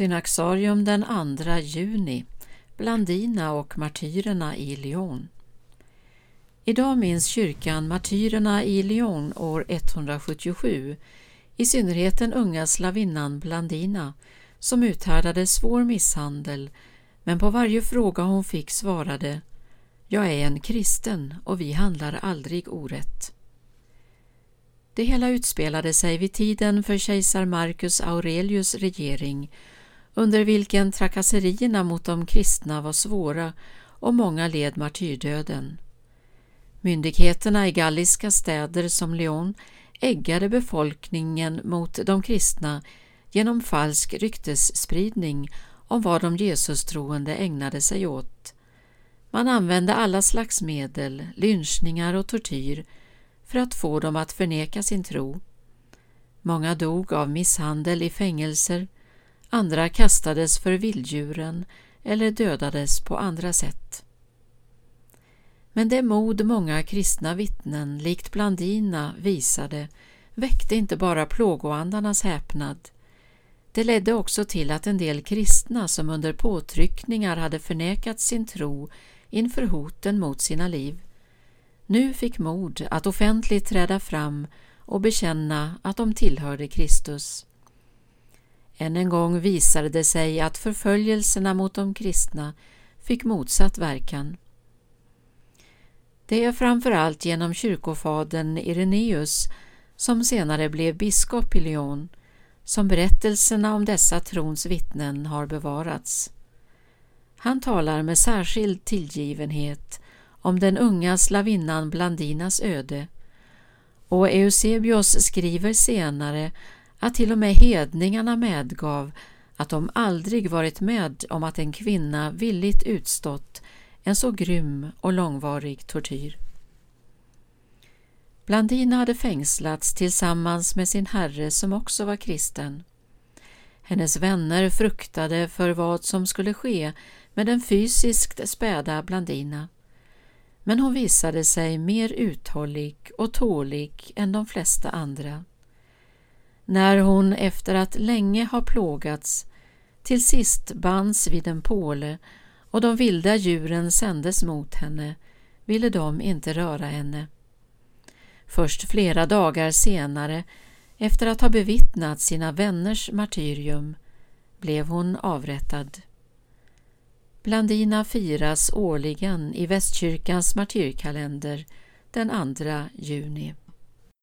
Synaxarium den 2 juni Blandina och martyrerna i Lyon. Idag minns kyrkan martyrerna i Lyon år 177, i synnerhet den unga slavinnan Blandina som uthärdade svår misshandel men på varje fråga hon fick svarade Jag är en kristen och vi handlar aldrig orätt. Det hela utspelade sig vid tiden för kejsar Marcus Aurelius regering under vilken trakasserierna mot de kristna var svåra och många led martyrdöden. Myndigheterna i galliska städer som Lyon äggade befolkningen mot de kristna genom falsk ryktesspridning om vad de Jesustroende ägnade sig åt. Man använde alla slags medel, lynchningar och tortyr för att få dem att förneka sin tro. Många dog av misshandel i fängelser, andra kastades för vilddjuren eller dödades på andra sätt. Men det mod många kristna vittnen, likt Blandina, visade väckte inte bara plågoandarnas häpnad. Det ledde också till att en del kristna som under påtryckningar hade förnekat sin tro inför hoten mot sina liv, nu fick mod att offentligt träda fram och bekänna att de tillhörde Kristus. Än en gång visade det sig att förföljelserna mot de kristna fick motsatt verkan. Det är framför allt genom kyrkofadern Ireneus, som senare blev biskop i Lyon, som berättelserna om dessa trons vittnen har bevarats. Han talar med särskild tillgivenhet om den unga slavinnan Blandinas öde och Eusebios skriver senare att till och med hedningarna medgav att de aldrig varit med om att en kvinna villigt utstått en så grym och långvarig tortyr. Blandina hade fängslats tillsammans med sin herre som också var kristen. Hennes vänner fruktade för vad som skulle ske med den fysiskt späda Blandina. Men hon visade sig mer uthållig och tålig än de flesta andra. När hon efter att länge ha plågats till sist bands vid en påle och de vilda djuren sändes mot henne ville de inte röra henne. Först flera dagar senare, efter att ha bevittnat sina vänners martyrium, blev hon avrättad. Blandina firas årligen i Västkyrkans martyrkalender den 2 juni.